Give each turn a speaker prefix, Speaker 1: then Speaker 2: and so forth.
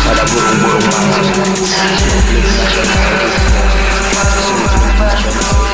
Speaker 1: I wouldn't, wouldn't mind.